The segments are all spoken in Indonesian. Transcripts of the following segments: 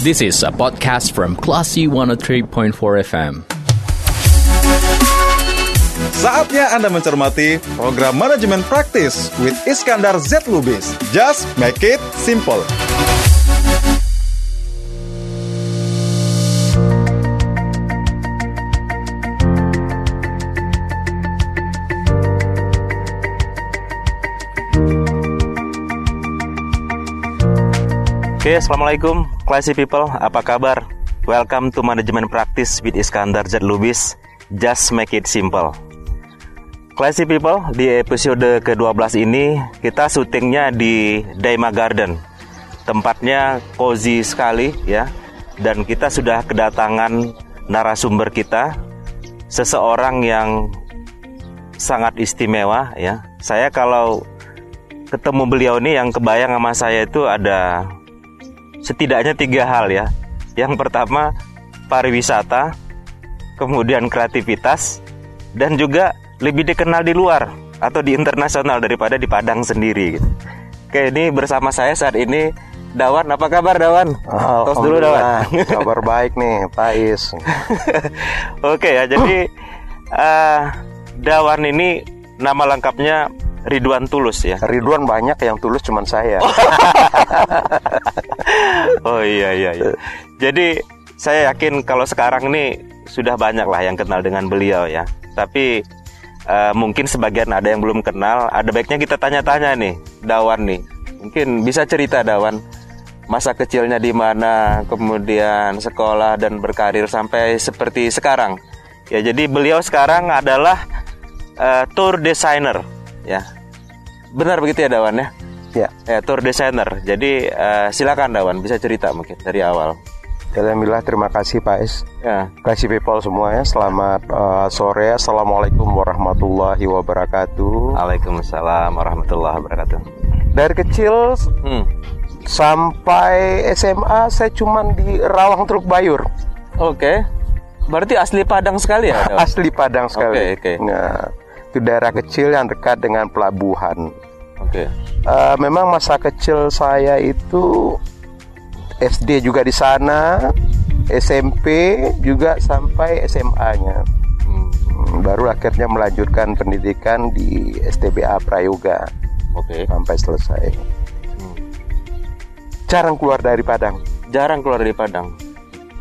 This is a podcast from Classy 103.4 FM. Saatnya Anda mencermati program manajemen praktis with Iskandar Z Lubis. Just make it simple. Oke, Assalamualaikum Classy People, apa kabar? Welcome to Management Practice with Iskandar Z. Lubis Just make it simple. Classy People, di episode ke-12 ini Kita syutingnya di Daima Garden. Tempatnya cozy sekali ya. Dan kita sudah kedatangan narasumber kita Seseorang yang sangat istimewa ya. Saya kalau ketemu beliau ini yang kebayang sama saya itu ada setidaknya tiga hal ya. Yang pertama pariwisata, kemudian kreativitas, dan juga lebih dikenal di luar atau di internasional daripada di Padang sendiri. Gitu. Oke, ini bersama saya saat ini Dawan. Apa kabar Dawan? Tos dulu Dawan. Kabar baik nih, Pak Is. Oke ya, jadi uh, Dawan ini nama lengkapnya Ridwan Tulus ya. Ridwan banyak yang tulus cuman saya. oh iya iya iya. Jadi saya yakin kalau sekarang nih sudah banyak lah yang kenal dengan beliau ya. Tapi uh, mungkin sebagian ada yang belum kenal. Ada baiknya kita tanya-tanya nih, Dawan nih. Mungkin bisa cerita Dawan masa kecilnya di mana, kemudian sekolah dan berkarir sampai seperti sekarang. Ya, jadi beliau sekarang adalah uh, tour designer ya. Benar begitu ya Dawan ya? ya. Ya, tour designer. Jadi uh, silakan Dawan bisa cerita mungkin dari awal. Alhamdulillah terima kasih Pak Is. Ya. Kasih people semua ya. Selamat uh, sore. Assalamualaikum warahmatullahi wabarakatuh. Waalaikumsalam warahmatullahi wabarakatuh. Dari kecil Hmm. sampai SMA saya cuman di Rawang Truk Bayur. Oke. Berarti asli Padang sekali ya? Dawan? Asli Padang sekali. Oke, oke. Nah, itu daerah kecil yang dekat dengan pelabuhan. Oke. Eh, memang masa kecil saya itu SD juga di sana, SMP juga sampai SMA-nya. Hmm. Baru akhirnya melanjutkan pendidikan di STBA Prayoga Oke. sampai selesai. Hmm. Jarang keluar dari Padang. Jarang keluar dari Padang.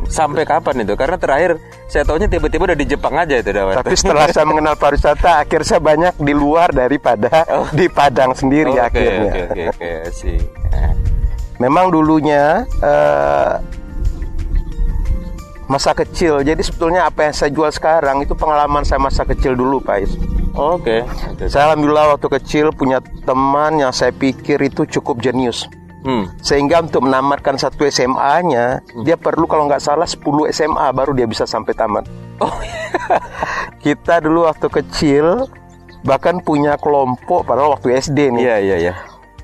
Sampai kapan itu? Karena terakhir saya tahunya tiba-tiba udah di Jepang aja itu Dawan. Tapi setelah saya mengenal pariwisata, akhirnya saya banyak di luar daripada di Padang sendiri Oh. Oke, akhirnya. Oke oke oke sih. Memang dulunya eh, masa kecil. Jadi sebetulnya apa yang saya jual sekarang itu pengalaman saya masa kecil dulu, Pak Is. Oke. oke. Saya alhamdulillah waktu kecil punya teman yang saya pikir itu cukup jenius. Hmm. Sehingga untuk menamatkan satu SMA-nya, dia perlu kalau nggak salah 10 SMA baru dia bisa sampai tamat. Oh. Kita dulu waktu kecil bahkan punya kelompok padahal waktu SD nih. Iya iya iya.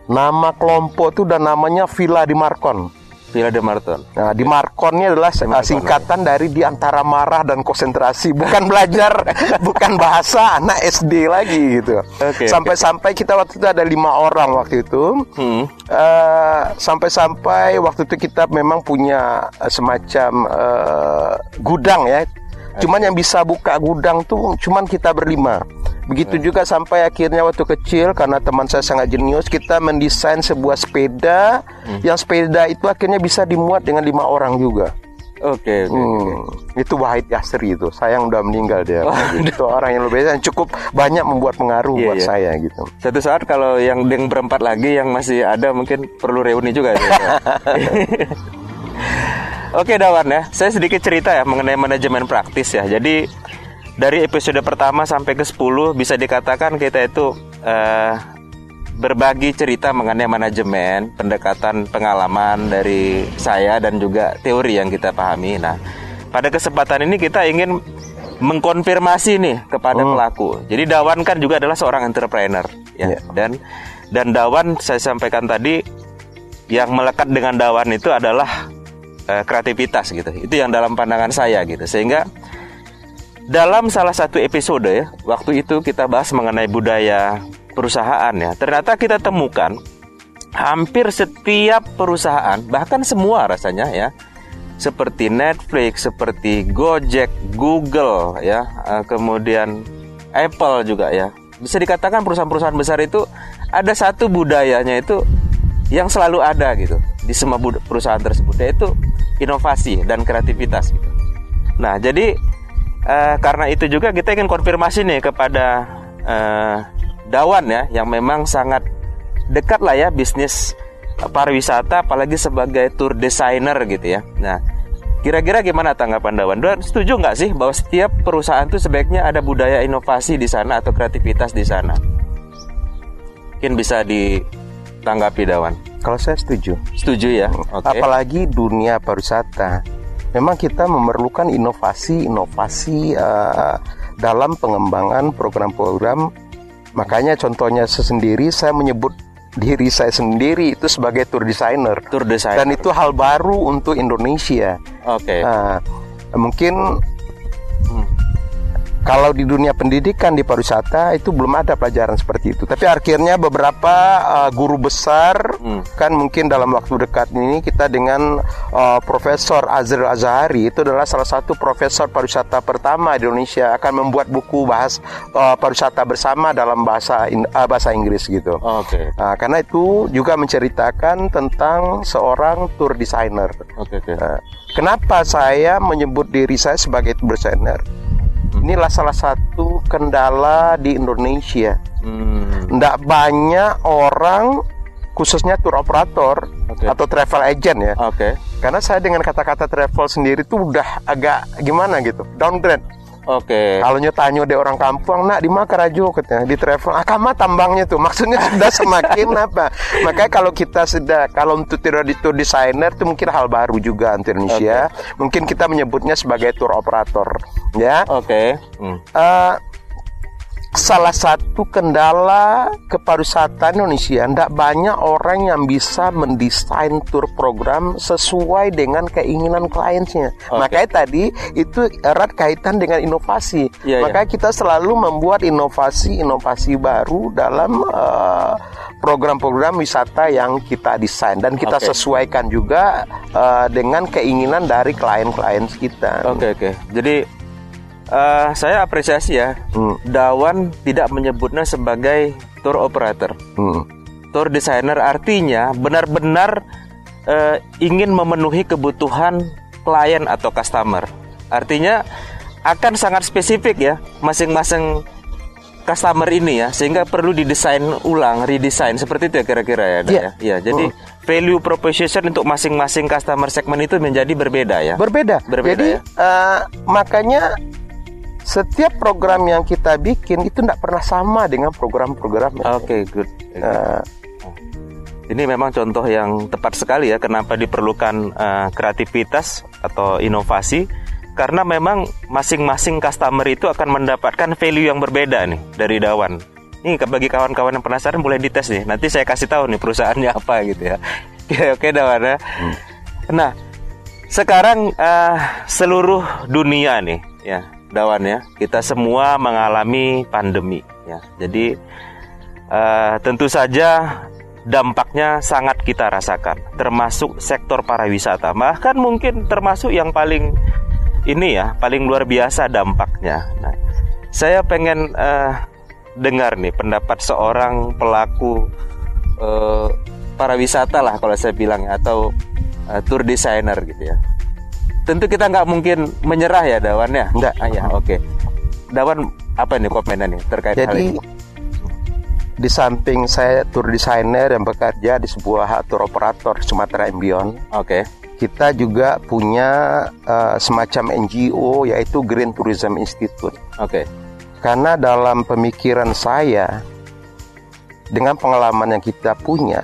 Nama kelompok itu udah namanya Villa di Markon. Villa de Marton. Nah, di Markonnya adalah uh, singkatan dari di antara marah dan konsentrasi, bukan belajar, bukan bahasa anak SD lagi gitu. Oke, Sampai-sampai kita waktu itu ada lima orang waktu itu. Hmm. Eh, sampai-sampai waktu itu kita memang punya eh, semacam eh, gudang ya. Cuman yang bisa buka gudang tuh cuman kita berlima. Begitu juga sampai akhirnya waktu kecil karena teman saya sangat jenius kita mendesain sebuah sepeda yang sepeda itu akhirnya bisa dimuat dengan lima orang juga. Oke. oke. Hmm, itu Wahid Yasri itu. Sayang udah meninggal dia. itu orang yang lebih yang cukup banyak membuat pengaruh Iya, buat iya. saya gitu. Satu saat kalau yang yang berempat lagi yang masih ada mungkin perlu reuni juga ya. Oke Dawan ya, saya sedikit cerita ya mengenai manajemen praktis ya. Jadi dari episode pertama sampai ke 10 bisa dikatakan kita itu eh, berbagi cerita mengenai manajemen, pendekatan pengalaman dari saya dan juga teori yang kita pahami. Nah, pada kesempatan ini kita ingin mengkonfirmasi nih kepada pelaku. Jadi Dawan kan juga adalah seorang entrepreneur ya. Iya. Dan dan Dawan saya sampaikan tadi yang melekat dengan Dawan itu adalah eh, kreativitas gitu. Itu yang dalam pandangan saya gitu. Sehingga dalam salah satu episode ya, waktu itu kita bahas mengenai budaya perusahaan ya. Ternyata kita temukan hampir setiap perusahaan, bahkan semua rasanya ya, seperti Netflix, seperti Gojek, Google ya, eh, kemudian Apple juga ya. Bisa dikatakan perusahaan-perusahaan besar itu ada satu budayanya itu yang selalu ada gitu di semua perusahaan tersebut yaitu inovasi dan kreativitas gitu. Nah, jadi eh, karena itu juga kita ingin konfirmasi nih kepada eh, Dawan ya yang memang sangat dekat lah ya bisnis pariwisata apalagi sebagai tour designer gitu ya. Nah, kira-kira gimana tanggapan Dawan? Dawan setuju nggak sih bahwa setiap perusahaan itu sebaiknya ada budaya inovasi di sana atau kreativitas di sana? Mungkin bisa ditanggapi Dawan. Kalau saya setuju. Setuju ya? Oke. Apalagi dunia pariwisata. Memang kita memerlukan inovasi-inovasi eh, dalam pengembangan program-program. Makanya contohnya sendiri saya menyebut diri saya sendiri itu sebagai tour designer. Tour designer. Dan itu hal baru untuk Indonesia. Oke. Nah, mungkin Hmm. Kalau di dunia pendidikan di pariwisata itu belum ada pelajaran seperti itu. Tapi akhirnya beberapa uh, guru besar Hmm. kan mungkin dalam waktu dekat ini kita dengan uh, Profesor Azril Azhari itu adalah salah satu profesor pariwisata pertama di Indonesia akan membuat buku bahas uh, pariwisata bersama dalam bahasa in- uh, bahasa Inggris gitu. Oke. Nah, karena itu juga menceritakan tentang seorang tour designer. Oke, oke. Nah, kenapa saya menyebut diri saya sebagai tour designer? Inilah salah satu kendala di Indonesia. Hmm. Tidak banyak orang, khususnya tour operator Oke. atau travel agent ya. Oke. Karena saya dengan kata-kata travel sendiri tuh udah agak gimana gitu, downgrade. Oke. Kalau nyotanyo di orang kampung, nak di Makarajo katanya di travel, ah kama tambangnya tuh, maksudnya sudah semakin apa? Makanya kalau kita sudah kalau untuk tour tour designer itu mungkin hal baru juga untuk Indonesia. Mungkin kita menyebutnya sebagai tour operator, ya. Oke. Hmm. Eh, salah satu kendala kepariwisataan Indonesia tidak banyak orang yang bisa mendesain tour program sesuai dengan keinginan kliennya. Oke. Makanya tadi itu erat kaitan dengan inovasi. Iya, iya. Makanya kita selalu membuat inovasi-inovasi baru dalam eh, program-program wisata yang kita desain dan kita Oke. sesuaikan juga eh, dengan keinginan dari klien-klien kita. Oke oke. Jadi eh, saya apresiasi ya. Hmm. Dawan tidak menyebutnya sebagai tour operator. Hmm. Tour designer artinya benar-benar eh, ingin memenuhi kebutuhan klien atau customer. Artinya akan sangat spesifik ya masing-masing customer ini ya sehingga perlu didesain ulang, redesign seperti itu ya kira-kira ya. Iya. ya. Iya, jadi value proposition untuk masing-masing customer segmen itu menjadi berbeda ya. Berbeda. Berbeda, Jadi ya? eh, makanya setiap program yang kita bikin itu tidak pernah sama dengan program-program. Oke, good. Eh, Ini memang contoh yang tepat sekali ya kenapa diperlukan eh, kreativitas atau inovasi karena memang masing-masing customer itu akan mendapatkan value yang berbeda nih dari Dawan. Ke- bagi kawan-kawan yang penasaran boleh dites nih. Nanti saya kasih tahu nih perusahaannya apa gitu ya. Oke, oke Dawan ya. Nah, sekarang eh, seluruh dunia nih ya, Dawan ya. Kita semua mengalami pandemi ya. Jadi eh, tentu saja dampaknya sangat kita rasakan, termasuk sektor pariwisata. Bahkan mungkin termasuk yang paling ini ya, paling luar biasa dampaknya. Nah, saya pengen eh, dengar nih pendapat seorang pelaku eh, pariwisata lah kalau saya bilang ya, atau eh, tour designer gitu ya. Tentu kita nggak mungkin menyerah ya Dawan ya. Nggak. Ah, ya, oke. Dawan apa nih komennya nih terkait hal jadi ini? di samping saya tour designer yang bekerja di sebuah tour operator Sumatera Beyond, Oke. kita juga punya eh, semacam NGO yaitu Green Tourism Institute. Oke. Karena dalam pemikiran saya dengan pengalaman yang kita punya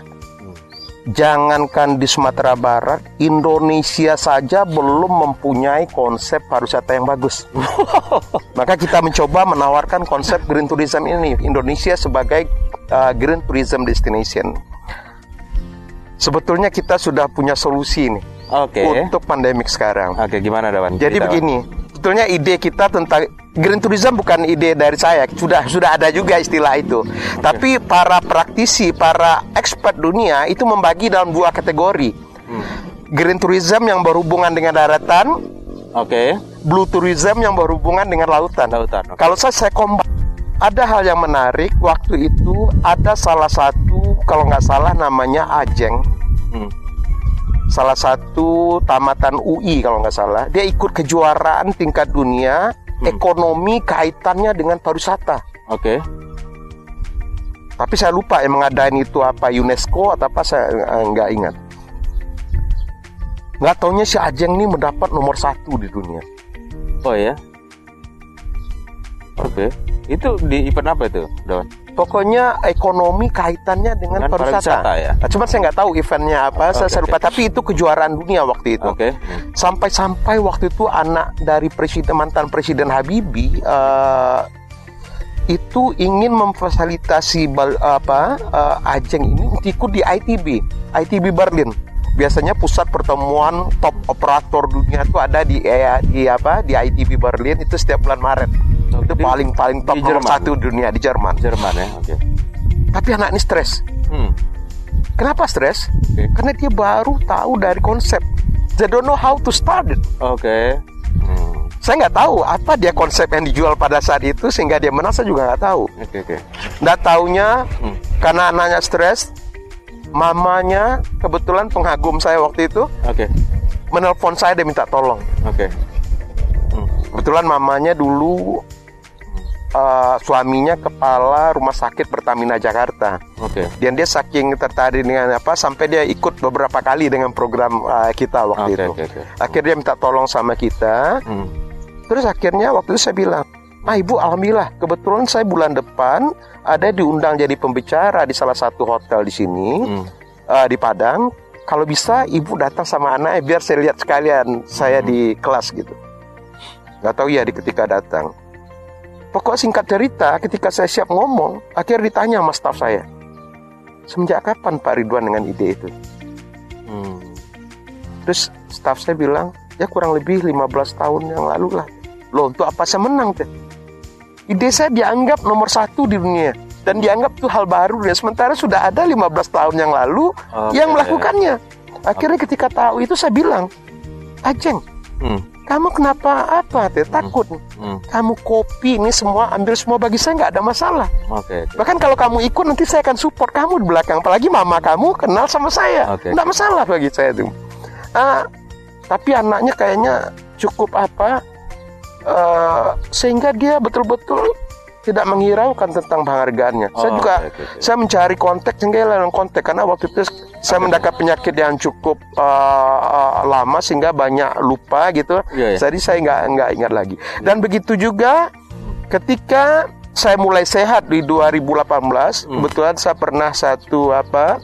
Jangankan di Sumatera Barat, Indonesia saja belum mempunyai konsep pariwisata yang bagus. Maka kita mencoba menawarkan konsep green tourism ini Indonesia sebagai uh, green tourism destination. Sebetulnya kita sudah punya solusi nih Oke. untuk pandemik sekarang. Oke, gimana Dawan? Jadi Cerita, begini, sebetulnya ide kita tentang green tourism bukan ide dari saya, sudah sudah ada juga istilah itu. Tapi para praktisi, para expert dunia itu membagi dalam dua kategori. green tourism yang berhubungan dengan daratan, Oke. blue tourism yang berhubungan dengan lautan. Lautan, oke. Kalau saya saya kombat ada hal yang menarik waktu itu ada salah satu kalau nggak salah namanya Ajeng Hmm. salah satu tamatan UI kalau nggak salah dia ikut kejuaraan tingkat dunia Hmm. ekonomi kaitannya dengan pariwisata Oke. tapi saya lupa yang mengadain itu apa UNESCO atau apa saya eh, nggak ingat nggak taunya si Ajeng ini mendapat nomor satu di dunia Oh ya. Oke. Itu di event apa itu, Don? Pokoknya ekonomi kaitannya dengan, Dengan pariwisata. pariwisata, ya? Nah, cuman saya nggak tahu eventnya apa, saya, Oke, saya lupa. oke. Tapi itu kejuaraan dunia waktu itu. Oke. Sampai-sampai waktu itu anak dari presiden mantan presiden Habibie eh, itu ingin memfasilitasi bal- apa eh, Ajeng ini ikut di ITB, ITB Berlin. Biasanya pusat pertemuan top operator dunia itu ada di eh, di apa di ITB Berlin itu setiap bulan Maret. Oh, itu paling paling top di Jerman? satu dunia di Jerman. Jerman ya. Oke. Tapi anak ini stres. Hmm. Kenapa stres? Oke. Karena dia baru tahu dari konsep. They don't know how to start it. Oke. Hmm. Saya nggak tahu apa dia konsep yang dijual pada saat itu sehingga dia menang. Saya juga nggak tahu. Oke oke. Nggak taunya Hmm. karena anaknya stres, mamanya kebetulan pengagum saya waktu itu Oke. menelpon saya dia minta tolong. Oke. Hmm. Kebetulan mamanya dulu uh, suaminya kepala rumah sakit Pertamina Jakarta. Oke. Dan dia saking tertarik dengan apa sampai dia ikut beberapa kali dengan program uh, kita waktu Oke, itu. oke, oke. Akhirnya dia minta tolong sama kita. Hmm. Terus akhirnya waktu itu saya bilang, "Ah, Ibu, alhamdulillah, kebetulan saya bulan depan ada diundang jadi pembicara di salah satu hotel di sini Hmm. uh, di Padang. Kalau bisa Ibu datang sama anaknya biar saya lihat sekalian saya di kelas gitu." Gak tahu ya di ketika datang. Pokok singkat cerita, ketika saya siap ngomong, akhirnya ditanya sama staf saya. Semenjak kapan Pak Ridwan dengan ide itu? Hmm. Terus staf saya bilang, ya kurang lebih 15 tahun yang lalu lah. Loh, untuk apa saya menang? Teh? Ide saya dianggap nomor satu di dunia. Dan dianggap itu hal baru. Dan sementara sudah ada 15 tahun yang lalu Oke. yang melakukannya. Akhirnya ketika tahu itu saya bilang, Ajeng, Hmm. Kamu kenapa apa? Teh? Takut. Hmm. Kamu kopi ini semua, ambil semua bagi saya nggak ada masalah. Oke. oke. Bahkan kalau kamu ikut nanti saya akan support kamu di belakang. Apalagi mama kamu kenal sama saya. Oke. Nggak masalah bagi saya itu. Ah, tapi anaknya kayaknya cukup apa? eh, sehingga dia betul-betul tidak menghiraukan tentang penghargaannya. saya Oh, juga oke, oke, oke. saya mencari konteks sehingga dalam konteks karena waktu itu saya mendapat penyakit yang cukup eh, eh, lama sehingga banyak lupa gitu. Iya, iya. Jadi saya nggak nggak ingat lagi. Dan begitu juga ketika saya mulai sehat di 2018, Hmm. kebetulan saya pernah satu apa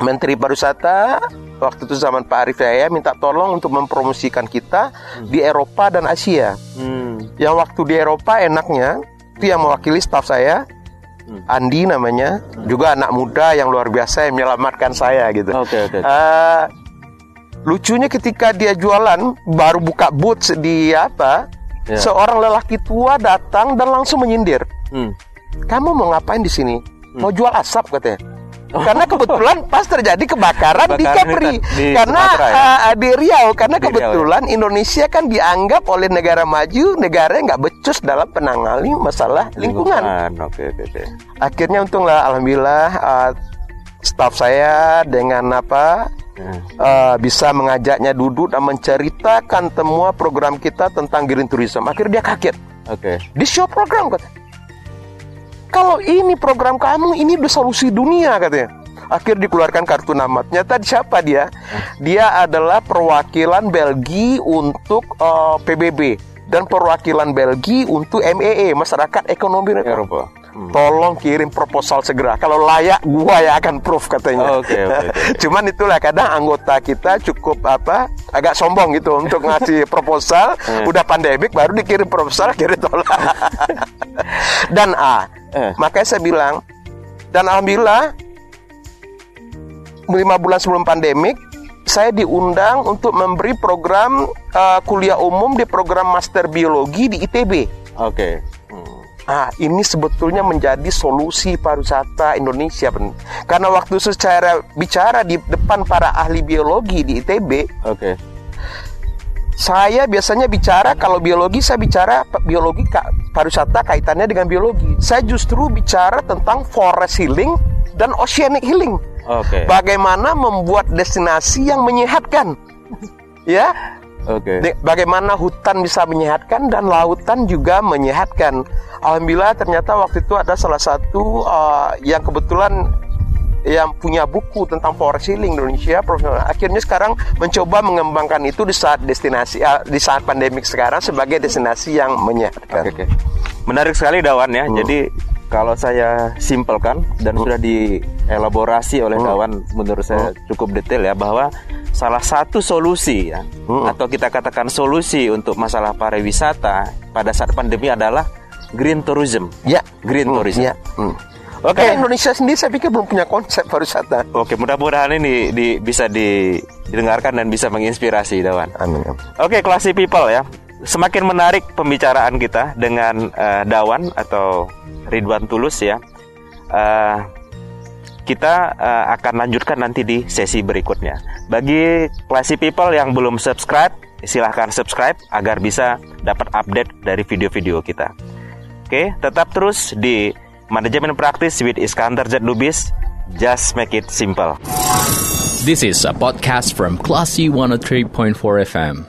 Menteri Pariwisata waktu itu zaman Pak Arif Yahya minta tolong untuk mempromosikan kita di Eropa dan Asia. Hmm. Yang waktu di Eropa enaknya itu yang mewakili staf saya Hmm. Andi namanya, juga anak muda yang luar biasa yang menyelamatkan saya gitu. Oke oke. Eh, lucunya ketika dia jualan baru buka booth di apa, Ya. seorang lelaki tua datang dan langsung menyindir. Hmm. Kamu mau ngapain di sini? Mau jual asap katanya. Oh. Karena kebetulan pas terjadi kebakaran, di Kepri, di- di karena Sumatera ya? eh, di Riau, karena Di Riau, kebetulan Indonesia kan dianggap oleh negara maju negara yang nggak becus dalam penangani masalah lingkungan. Oke oke oke. Akhirnya untunglah, alhamdulillah eh, staf saya dengan apa eh, bisa mengajaknya duduk dan menceritakan semua program kita tentang green tourism. Akhirnya dia kaget. Oke. Di show program kata. Kalau ini program kamu, ini udah solusi dunia katanya. Akhir dikeluarkan kartu nama. Ternyata siapa dia? Dia adalah perwakilan Belgia untuk eh, PBB dan perwakilan Belgia untuk MEE, Masyarakat Ekonomi Eropa. Hmm. Tolong kirim proposal segera. Kalau layak, gua yang akan proof katanya. Oke, oke, oke. Cuman itulah kadang anggota kita cukup apa, agak sombong gitu untuk ngasih proposal. Hmm. Udah pandemik baru dikirim proposal, akhirnya tolak. dan A. Eh. Makanya saya bilang, dan alhamdulillah lima bulan sebelum pandemik saya diundang untuk memberi program uh, kuliah umum di program master biologi di ITB. Oke. Hmm. Ah, ini sebetulnya menjadi solusi pariwisata Indonesia, Ben. Karena waktu secara bicara di depan para ahli biologi di ITB, Oke. saya biasanya bicara kalau biologi saya bicara biologi pariwisata kaitannya dengan biologi. Saya justru bicara tentang forest healing dan oceanic healing. Oke. Bagaimana membuat destinasi yang menyehatkan. Ya, Oke. De- bagaimana hutan bisa menyehatkan dan lautan juga menyehatkan. Alhamdulillah ternyata waktu itu ada salah satu uh, yang kebetulan yang punya buku tentang forest healing Indonesia profesional. Akhirnya sekarang mencoba mengembangkan itu di saat destinasi uh, di saat pandemik sekarang sebagai destinasi yang menyehatkan. Oke, oke. Menarik sekali Dawan ya. Jadi kalau saya simpelkan dan sudah dielaborasi oleh Dawan menurut saya cukup detail ya bahwa salah satu solusi ya Hmm. atau kita katakan solusi untuk masalah pariwisata pada saat pandemi adalah green tourism. Ya, Green Hmm, tourism. ya. Hmm. Oke. Karena Indonesia sendiri saya pikir belum punya konsep pariwisata. Oke, mudah-mudahan ini di- bisa di- didengarkan dan bisa menginspirasi Dawan. Amin. Oke, classy people ya. Semakin menarik pembicaraan kita dengan eh, Dawan atau Ridwan Tulus ya. Eh, kita eh, akan lanjutkan nanti di sesi berikutnya. Bagi classy people yang belum subscribe, silahkan subscribe agar bisa dapat update dari video-video kita. Oke, tetap terus di Manajemen Praktis with Iskandar Z Lubis. Just make it simple. This is a podcast from Classy 103.4 FM.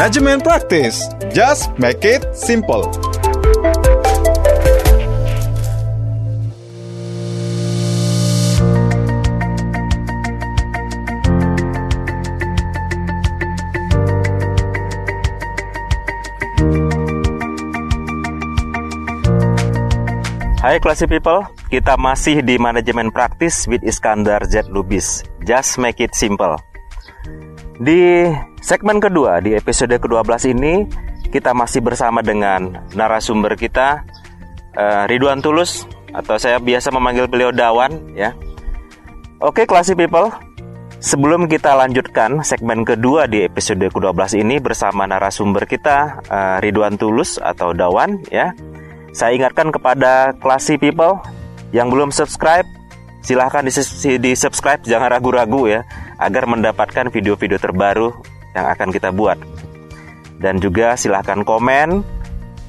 Manajemen praktis. Just make it simple. Hai classy people, kita masih di manajemen praktis with Iskandar Z Lubis. Just make it simple. Di segmen kedua, di episode ke-12 ini, kita masih bersama dengan narasumber kita, eh, Ridwan Tulus, atau saya biasa memanggil beliau Dawan, ya. Oke classy people, sebelum kita lanjutkan segmen kedua di episode ke-12 ini bersama narasumber kita, eh, Ridwan Tulus atau Dawan, ya. Saya ingatkan kepada classy people yang belum subscribe, silahkan di, di subscribe, jangan ragu-ragu ya, agar mendapatkan video-video terbaru yang akan kita buat. Dan juga silahkan komen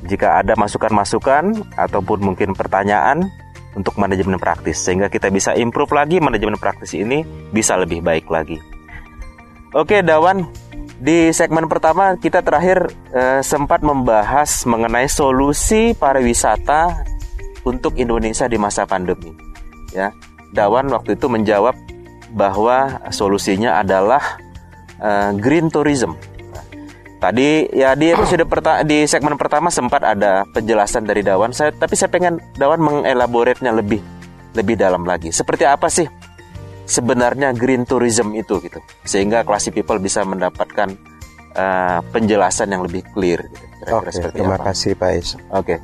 jika ada masukan-masukan ataupun mungkin pertanyaan untuk manajemen praktis, sehingga kita bisa improve lagi manajemen praktis ini bisa lebih baik lagi. Oke, Dawan, di segmen pertama kita terakhir eh, sempat membahas mengenai solusi pariwisata untuk Indonesia di masa pandemi. Ya, Dawan waktu itu menjawab bahwa solusinya adalah eh, green tourism. Tadi ya di episode perta di segmen pertama sempat ada penjelasan dari Dawan. Saya tapi saya pengen Dawan mengelaboratnya lebih lebih dalam lagi. Seperti apa sih sebenarnya green tourism itu gitu sehingga classy people bisa mendapatkan uh, penjelasan yang lebih clear gitu. Kira-kira Oke, seperti terima apa? kasih Pak Is. Oke.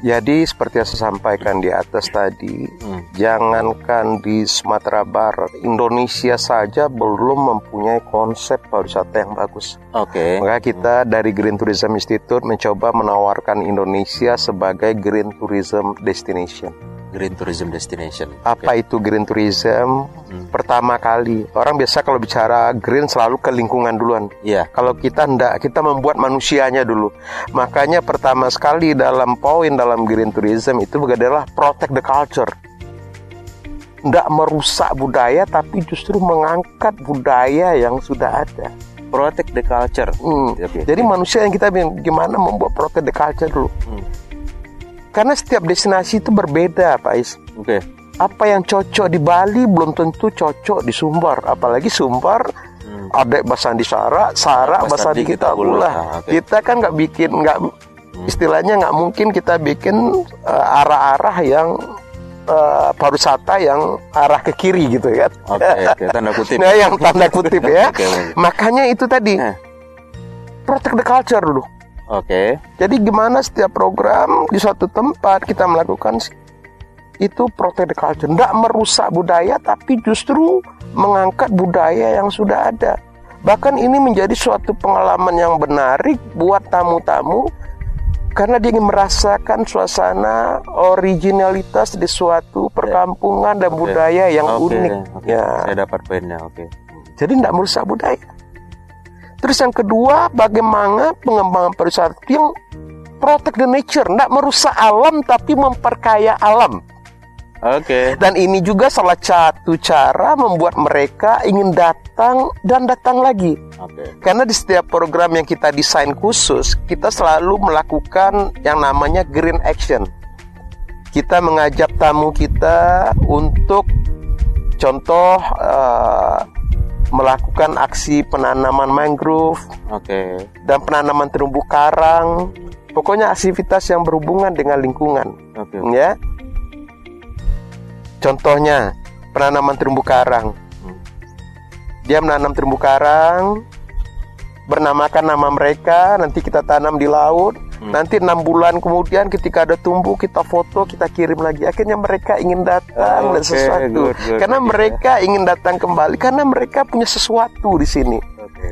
Jadi seperti yang saya sampaikan di atas tadi, Hmm. jangankan di Sumatera Barat, Indonesia saja belum mempunyai konsep pariwisata yang bagus. Oke. Maka kita dari Green Tourism Institute mencoba menawarkan Indonesia sebagai Green Tourism Destination. Green tourism destination. Apa itu Green Tourism? Pertama kali, orang biasa kalau bicara green selalu ke lingkungan duluan. Iya. Kalau kita ndak, kita membuat manusianya dulu. Makanya pertama sekali dalam poin dalam green tourism itu adalah protect the culture. Ndak merusak budaya tapi justru mengangkat budaya yang sudah ada. Protect the culture. Hmm. Oke. Jadi manusia yang kita gimana membuat protect the culture dulu. Hmm. Karena setiap destinasi itu berbeda, Pak Is. Oke. Apa yang cocok di Bali belum tentu cocok di Sumbar, apalagi Sumbar Hmm. ada Basandi Sara, Sara Basandi Basandi kita ulah. Ah, oke. Kita kan nggak bikin nggak istilahnya nggak mungkin kita bikin eh, arah-arah yang eh, pariwisata yang arah ke kiri gitu kan. Oke, oke, tanda kutip. Nah, yang tanda kutip ya. Oke, oke. Makanya itu tadi Eh. protect the culture dulu. Oke. Jadi gimana setiap program di suatu tempat kita melakukan itu protect the culture, tidak merusak budaya tapi justru mengangkat budaya yang sudah ada. Bahkan ini menjadi suatu pengalaman yang menarik buat tamu-tamu karena dia ingin merasakan suasana originalitas di suatu perkampungan dan Oke. budaya yang Oke, unik. oke. Ya. Saya dapat poinnya. Oke. Jadi tidak merusak budaya. Terus yang kedua, bagaimana pengembangan pariwisata yang protect the nature, tidak merusak alam tapi memperkaya alam. Oke. Dan ini juga salah satu cara membuat mereka ingin datang dan datang lagi. Oke. Karena di setiap program yang kita desain khusus, kita selalu melakukan yang namanya green action. Kita mengajak tamu kita untuk contoh eh, melakukan aksi penanaman mangrove Oke. dan penanaman terumbu karang. Pokoknya aktivitas yang berhubungan dengan lingkungan, Oke. ya. Contohnya penanaman terumbu karang. Hmm. Dia menanam terumbu karang, bernamakan nama mereka, nanti kita tanam di laut. Hmm. Nanti enam bulan kemudian ketika ada tumbuh kita foto kita kirim lagi. Akhirnya mereka ingin datang dan Oke, sesuatu. good, good, karena good, mereka ingin datang kembali karena mereka punya sesuatu di sini.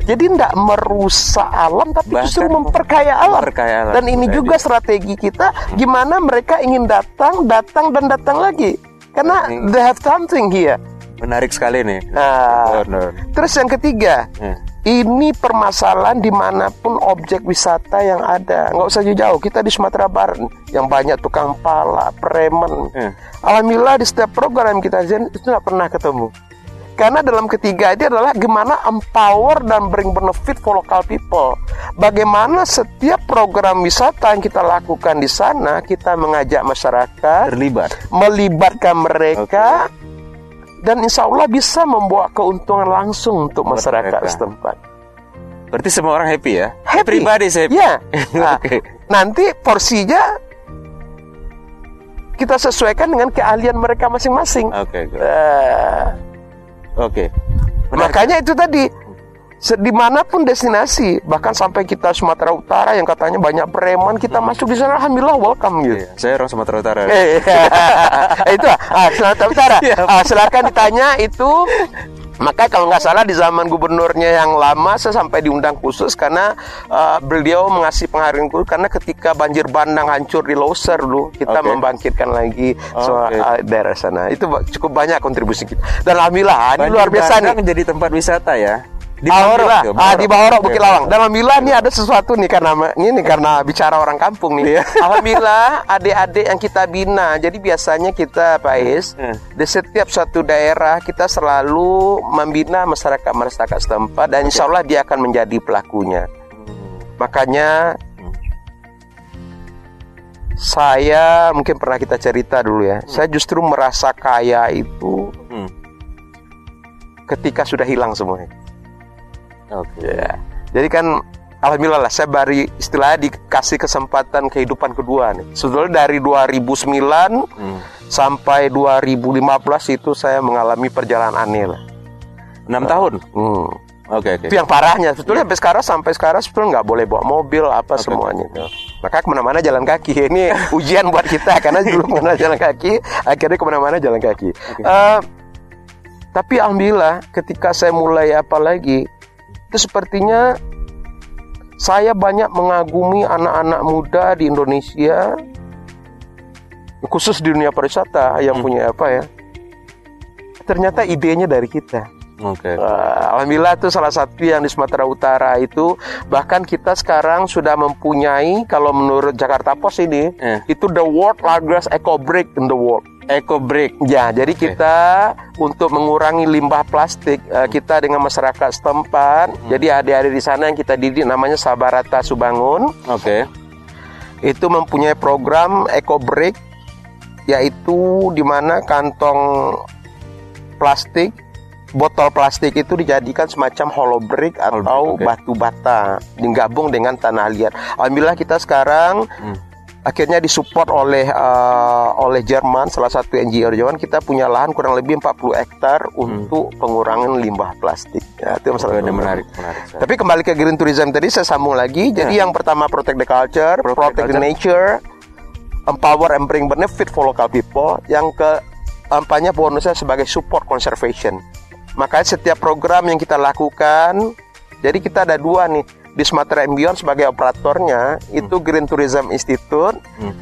Jadi tidak merusak alam tapi Bahkan justru memperkaya alam. memperkaya alam. Dan ini juga strategi kita gimana mereka ingin datang, datang dan datang lagi. Karena they have something here. Menarik sekali nih. Nah, terus yang ketiga, Ya. Ini permasalahan di mana pun objek wisata yang ada. Nggak usah jauh-jauh, kita di Sumatera Barat yang banyak tukang pala, preman. Ya. Alhamdulillah di setiap program kita zen itu nggak pernah ketemu. Karena dalam ketiga ini adalah gimana empower dan bring benefit for local people. Bagaimana setiap program wisata yang kita lakukan di sana kita mengajak masyarakat, Terlibat. melibatkan mereka, dan insya Allah bisa membawa keuntungan langsung untuk masyarakat mereka. setempat. Berarti semua orang happy ya? Happy. Pribadi saya. Ya. Nah. Nanti porsinya kita sesuaikan dengan keahlian mereka masing-masing. Oke. Eh, Oke. Menarik. makanya itu tadi di mana pun destinasi, bahkan sampai kita Sumatera Utara yang katanya banyak preman, kita masuk di sana, alhamdulillah welcome gitu. Iya, saya orang Sumatera Utara. Eh, itu ah, Sumatera Utara. Ah, silakan ditanya itu. Maka kalau nggak salah di zaman gubernurnya yang lama saya sampai diundang khusus karena ah, beliau mengasih penghargaan khusus karena ketika banjir bandang hancur di Loser dulu kita Oke. membangkitkan lagi ah, daerah sana itu cukup banyak kontribusi kita dan alhamdulillah ah, ini luar biasa nih menjadi tempat wisata ya. Di Alhamdulillah, Bahorok, ah, di Bahorok. Bukit Lawang. Dan alhamdulillah nih ada sesuatu nih karena ini karena bicara orang kampung nih. Iya. alhamdulillah adik-adik yang kita bina. Jadi biasanya kita Pak Is Hmm. di setiap suatu daerah kita selalu membina masyarakat masyarakat setempat dan insya Allah dia akan menjadi pelakunya. Makanya saya mungkin pernah kita cerita dulu ya. Saya justru merasa kaya itu Hmm. ketika sudah hilang semuanya. Oke. Ya. Jadi kan alhamdulillah lah saya baru istilahnya dikasih kesempatan kehidupan kedua nih. Sebetulnya dari 2009 Hmm. sampai 2015 itu saya mengalami perjalanan aneh lah. Enam tahun. Hmm. Oke oke. Itu yang parahnya. Sebetulnya sampai sekarang sampai sekarang sebetulnya nggak boleh bawa mobil apa Oke, semuanya. oke. Maka ke mana-mana jalan kaki. Ini ujian buat kita karena dulu ke mana jalan kaki, akhirnya ke mana-mana jalan kaki. Eh, tapi alhamdulillah ketika saya mulai apa lagi itu sepertinya saya banyak mengagumi anak-anak muda di Indonesia khusus di dunia pariwisata yang Hmm. punya apa ya ternyata idenya dari kita Oke. Wah, Alhamdulillah itu salah satu yang di Sumatera Utara itu bahkan kita sekarang sudah mempunyai kalau menurut Jakarta Post ini Eh. itu the world largest eco brick in the world. Eco break. Ya, jadi kita untuk mengurangi limbah plastik eh, kita dengan masyarakat setempat. Jadi adik-adik di sana yang kita didik namanya Sabarata Subangun Oke. itu mempunyai program eco break yaitu di mana kantong plastik botol plastik itu dijadikan semacam hollow brick atau oke. batu bata digabung dengan tanah liat. Alhamdulillah kita sekarang Hmm. Akhirnya disupport oleh eh, oleh Jerman salah satu NGO Jerman kita punya lahan kurang lebih 40 hektar untuk pengurangan limbah plastik. Ya, itu ini menarik, menarik. tapi kembali ke green tourism tadi saya sambung lagi. Jadi yang pertama protect the culture, Protect protect, the culture. nature, empower and bring benefit for local people. Yang keempatnya bonusnya sebagai support conservation. Makanya setiap program yang kita lakukan, jadi kita ada dua nih. Di Sumatera Beyond sebagai operatornya itu Green Tourism Institute. Hmm.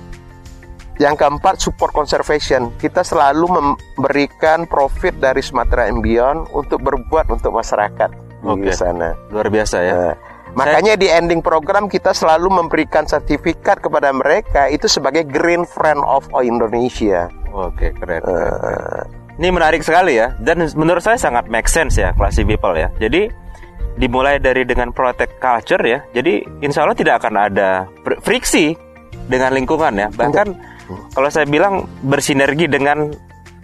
Yang keempat support conservation. Kita selalu memberikan profit dari Sumatera Beyond untuk berbuat untuk masyarakat Oke. di sana. Luar biasa ya. Nah, makanya di ending program kita selalu memberikan sertifikat kepada mereka itu sebagai Green Friend of Indonesia. Oke, keren. keren, keren. Ini menarik sekali ya, dan menurut saya sangat make sense ya, classy people ya. Jadi dimulai dari dengan protect culture ya, jadi insya Allah tidak akan ada fr- friksi dengan lingkungan ya. Bahkan kalau saya bilang bersinergi dengan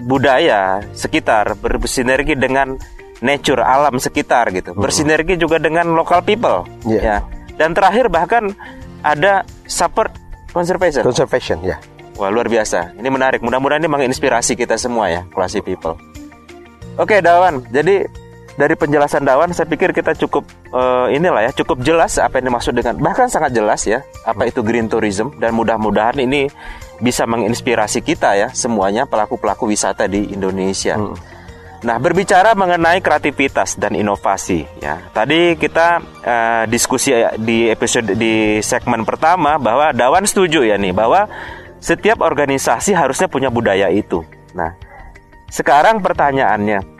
budaya sekitar, bersinergi dengan nature alam sekitar gitu, bersinergi juga dengan local people Iya. ya. Dan terakhir bahkan ada support conservation. Conservation ya. Wah luar biasa. Ini menarik. Mudah-mudahan ini menginspirasi kita semua ya, classy people. Oke Dawan. Jadi dari penjelasan Dawan, saya pikir kita cukup eh, inilah ya, cukup jelas apa yang dimaksud dengan bahkan sangat jelas ya apa itu green tourism dan mudah-mudahan ini bisa menginspirasi kita ya semuanya pelaku-pelaku wisata di Indonesia. Nah, berbicara mengenai kreativitas dan inovasi, ya. Tadi kita eh, diskusi di episode di segmen pertama bahwa Dawan setuju ya nih bahwa setiap organisasi harusnya punya budaya itu. Nah, sekarang pertanyaannya,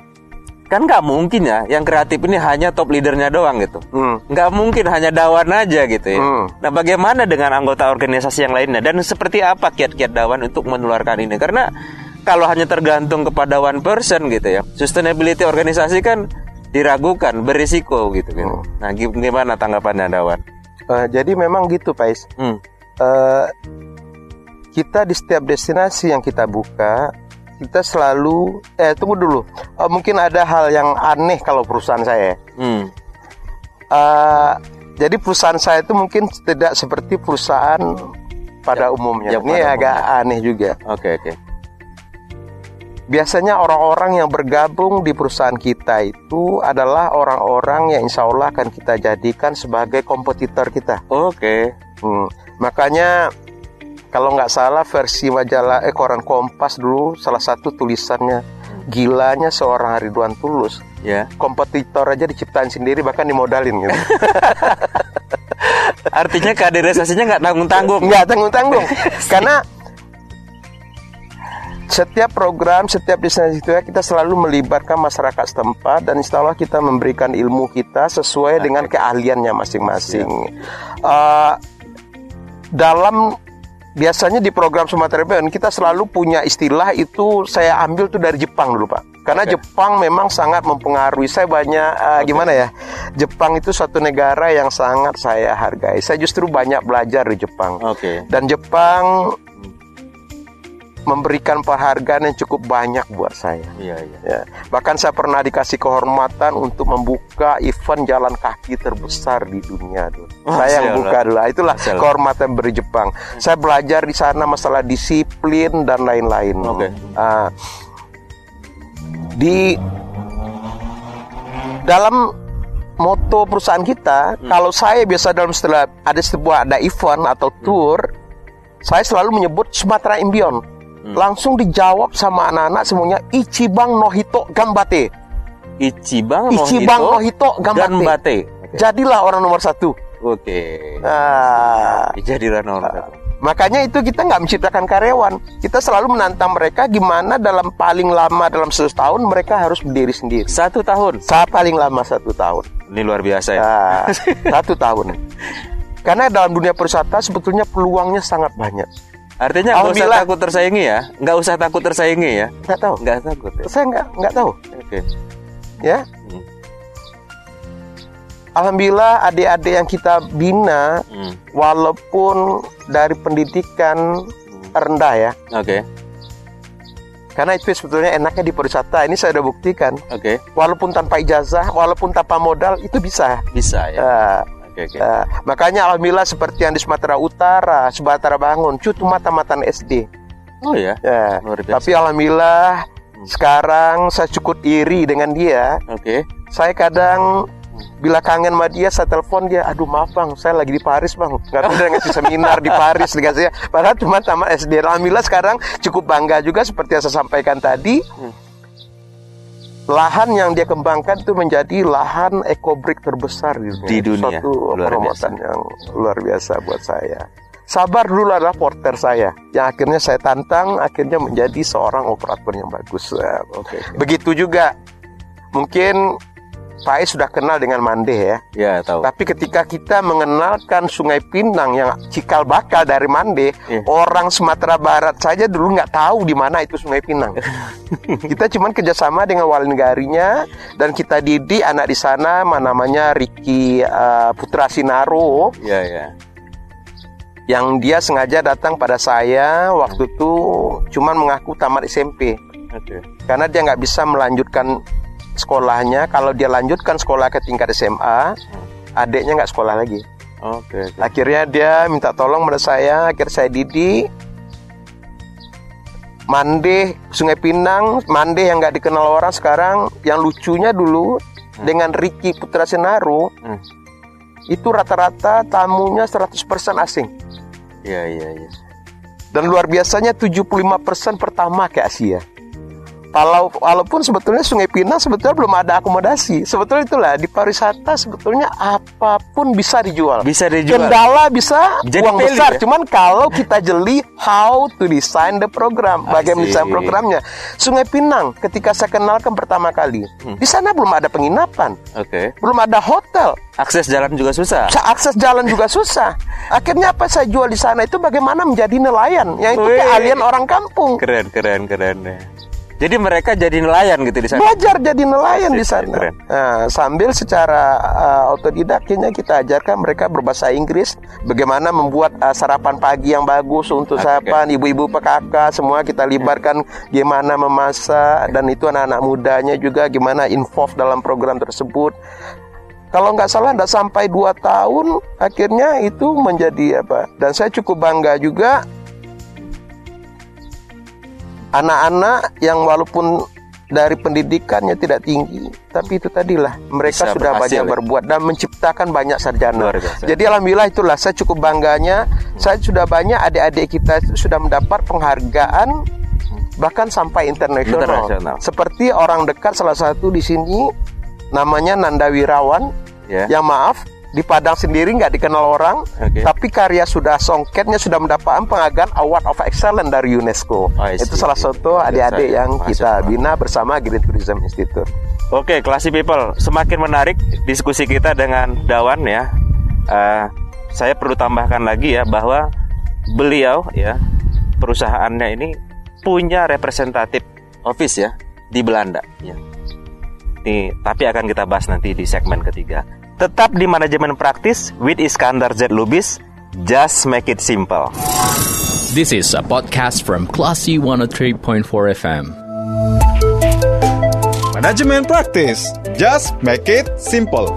kan nggak mungkin ya yang kreatif ini hanya top leadernya doang gitu. Hmm. Nggak mungkin hanya Dawan aja gitu ya. Hmm. Nah, bagaimana dengan anggota organisasi yang lainnya dan seperti apa kiat-kiat Dawan untuk menularkan ini? Karena kalau hanya tergantung kepada one person gitu ya, sustainability organisasi kan diragukan, berisiko gitu kan. Hmm. Nah, gi- gimana tanggapannya Dawan? Eh, jadi memang gitu, Pais. Hmm. Eh, kita di setiap destinasi yang kita buka, kita selalu eh tunggu dulu. Eh, mungkin ada hal yang aneh kalau perusahaan saya. Hmm. Eh, jadi perusahaan saya itu mungkin tidak seperti perusahaan pada umumnya. yang Ini pada agak aneh juga. Oke, oke. Biasanya orang-orang yang bergabung di perusahaan kita itu adalah orang-orang yang insya Allah akan kita jadikan sebagai kompetitor kita. Oke. Hmm, Makanya kalau nggak salah versi majalah eh koran Kompas dulu salah satu tulisannya gilanya seorang Ridwan Tulus Ya. kompetitor aja diciptain sendiri bahkan dimodalin gitu. Artinya kaderisasinya nggak tanggung-tanggung. nggak tanggung-tanggung karena setiap program, setiap destinasi itu ya, kita selalu melibatkan masyarakat setempat dan insya Allah kita memberikan ilmu kita sesuai dengan keahliannya masing-masing. Uh, dalam biasanya di program Sumatera Barat kita selalu punya istilah itu saya ambil tuh dari Jepang dulu pak. Karena Oke. Jepang memang sangat mempengaruhi saya banyak uh, gimana ya. Jepang itu suatu negara yang sangat saya hargai. Saya justru banyak belajar di Jepang. Oke. Dan Jepang memberikan penghargaan yang cukup banyak buat saya. Iya, iya. Ya. Bahkan saya pernah dikasih kehormatan untuk membuka event jalan kaki terbesar di dunia. Masya saya yang buka dulu. Itulah Masya Allah. kehormatan dari Jepang. Saya belajar di sana masalah disiplin dan lain-lain. Oke. Ah, di dalam moto perusahaan kita, Hmm. kalau saya biasa dalam setelah ada sebuah ada event atau Hmm. tour, saya selalu menyebut Sumatera Imbion. Hmm. Langsung dijawab sama anak-anak semuanya Ichibang Nohito Gambate. Ichibang Ichibang Nohito Gambate. Gambate. Jadilah orang nomor satu. Oke. Ah, Jadilah nomor satu. makanya itu kita nggak menciptakan karyawan. Kita selalu menantang mereka gimana dalam paling lama dalam 100 tahun mereka harus berdiri sendiri. Satu tahun. Saat paling lama satu tahun. Ini luar biasa ya. Ah, satu tahun. Karena dalam dunia pariwisata sebetulnya peluangnya sangat banyak. Artinya nggak usah takut tersaingi ya. Nggak usah takut tersaingi ya. Nggak tahu. Nggak takut ya. Saya nggak nggak tahu. Oke. Ya. Hmm. Alhamdulillah adik-adik yang kita bina Hmm. walaupun dari pendidikan rendah ya. Oke. Karena itu sebetulnya enaknya di pariwisata. Ini saya sudah buktikan. Oke. Walaupun tanpa ijazah, walaupun tanpa modal itu bisa. Bisa ya. Ah, Oke, oke. ah. makanya alhamdulillah seperti yang di Sumatera Utara, Sumatera Bangun, cutu mata-matan SD. Oh ya. Biasa. Tapi alhamdulillah sekarang saya cukup iri dengan dia. Oke. Saya kadang bila kangen sama dia saya telepon dia aduh maaf bang saya lagi di Paris bang nggak tahu dia ngasih seminar di Paris dikasih padahal cuma tamat SD alhamdulillah sekarang cukup bangga juga seperti yang saya sampaikan tadi lahan yang dia kembangkan itu menjadi lahan ekobrik terbesar di dunia. Di dunia. Suatu Luar penghormatan yang luar biasa buat saya. Sabar dulu adalah porter saya, yang akhirnya saya tantang, akhirnya menjadi seorang operator yang bagus. Oke. Begitu juga, mungkin Pak sudah kenal dengan Mande ya. Ya, tahu. Tapi ketika kita mengenalkan Sungai Pinang yang cikal bakal dari Mande, Iya. orang Sumatera Barat saja dulu nggak tahu di mana itu Sungai Pinang. kita cuman kerjasama dengan wali negarinya dan kita didik anak di sana, namanya Ricky uh, Putra Sinaro, Ya, ya. yang dia sengaja datang pada saya waktu itu cuman mengaku tamat SMP Oke. karena dia nggak bisa melanjutkan sekolahnya. Kalau dia lanjutkan sekolah ke tingkat SMA, adiknya nggak sekolah lagi. Oke. oke. Akhirnya dia minta tolong pada saya, akhirnya saya didik. Mande, Sungai Pinang, Mande yang nggak dikenal orang sekarang, yang lucunya dulu dengan Ricky Putra Senaru, Hmm. itu rata-rata tamunya 100% asing. Ya, ya, ya. Dan luar biasanya 75% pertama ke Asia. Kalau walaupun sebetulnya Sungai Pinang sebetulnya belum ada akomodasi. Sebetulnya itulah di pariwisata sebetulnya apa pun bisa dijual. Bisa dijual. Kendala bisa Jadi uang besar. ya? Cuman kalau kita jeli how to design the program, bagaimana desain programnya. Sungai Pinang ketika saya kenalkan pertama kali, Hmm. di sana belum ada penginapan, Oke. belum ada hotel. Akses jalan juga susah. Sa- akses jalan juga susah. Akhirnya apa saya jual di sana itu bagaimana menjadi nelayan, yaitu Wih. keahlian orang kampung. Keren, keren, keren. Jadi mereka jadi nelayan gitu di sana. Belajar jadi nelayan di sana. keren. Nah, sambil secara uh, otodidak akhirnya kita ajarkan mereka berbahasa Inggris, bagaimana membuat uh, sarapan pagi yang bagus untuk Oke. sarapan ibu-ibu PKK semua kita libatkan gimana memasak dan itu anak-anak mudanya juga gimana involve dalam program tersebut. Kalau nggak salah nggak sampai 2 tahun akhirnya itu menjadi apa? Dan saya cukup bangga juga anak-anak yang walaupun dari pendidikannya tidak tinggi, tapi itu tadilah mereka Bisa sudah banyak ya? berbuat dan menciptakan banyak sarjana. Jadi alhamdulillah itulah saya cukup bangganya. Saya sudah banyak adik-adik kita sudah mendapat penghargaan bahkan sampai internasional. Internasional. Seperti orang dekat salah satu di sini namanya Nanda Wirawan Ya. yang maaf di Padang sendiri nggak dikenal orang, Oke. tapi karya sudah songketnya sudah mendapatkan penghargaan Award of Excellence dari UNESCO. See. Itu salah satu adik-adik ya. yang Masuk, kita bina bersama Green Tourism Institute. Oke, classy people, semakin menarik diskusi kita dengan Dawan ya. Eh, saya perlu tambahkan lagi ya bahwa beliau ya perusahaannya ini punya representatif office ya di Belanda ya. Tapi akan kita bahas nanti di segmen ketiga. Tetap di manajemen praktis with Iskandar Z Lubis. Just make it simple. This is a podcast from Classy 103.4 FM. Manajemen praktis. Just make it simple.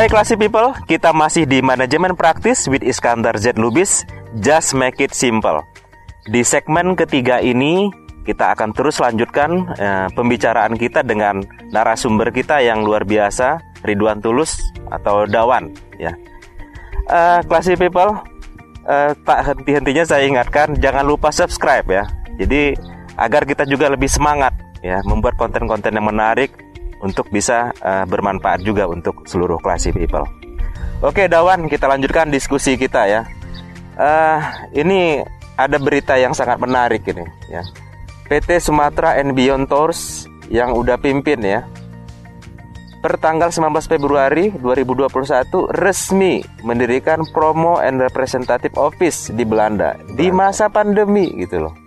Hai classy people, kita masih di manajemen praktis with Iskandar Z Lubis. Just make it simple. Di segmen ketiga ini kita akan terus lanjutkan eh, pembicaraan kita dengan narasumber kita yang luar biasa, Ridwan Tulus atau Dawan. Ya, Eh, classy people, eh, tak henti-hentinya saya ingatkan jangan lupa subscribe ya. Jadi agar kita juga lebih semangat ya membuat konten-konten yang menarik untuk bisa eh, bermanfaat juga untuk seluruh classy people. Oke Dawan, kita lanjutkan diskusi kita ya. Eh, ini ada berita yang sangat menarik ini ya. PT Sumatera and Beyond Tours yang udah pimpin ya. Per tanggal 19 Februari 2021 resmi mendirikan Promo and Representative Office di Belanda di masa pandemi gitu loh.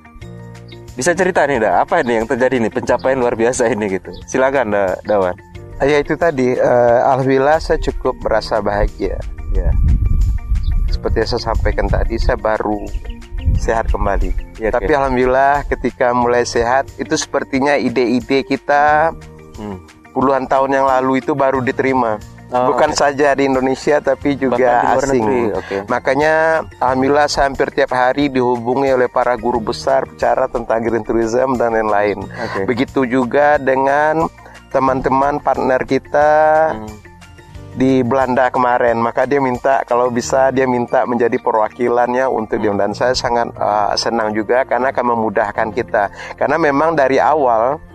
Bisa cerita nih, Da, apa ini yang terjadi nih pencapaian luar biasa ini gitu. Silakan, Da, Dawan. Ya itu tadi, eh, alhamdulillah saya cukup merasa bahagia. Ya. Seperti yang saya sampaikan tadi, saya baru sehat kembali. Ya, Tapi oke. alhamdulillah ketika mulai sehat, itu sepertinya ide-ide kita Hmm. puluhan tahun yang lalu itu baru diterima. Oh, bukan saja di Indonesia tapi juga asing. oke. Makanya alhamdulillah saya hampir tiap hari dihubungi oleh para guru besar bicara tentang green tourism dan lain-lain. Oke. Begitu juga dengan teman-teman partner kita Hmm. di Belanda kemarin. Maka dia minta kalau bisa dia minta menjadi perwakilannya untuk dia dan saya sangat uh, senang juga karena akan memudahkan kita. Karena memang dari awal Hmm.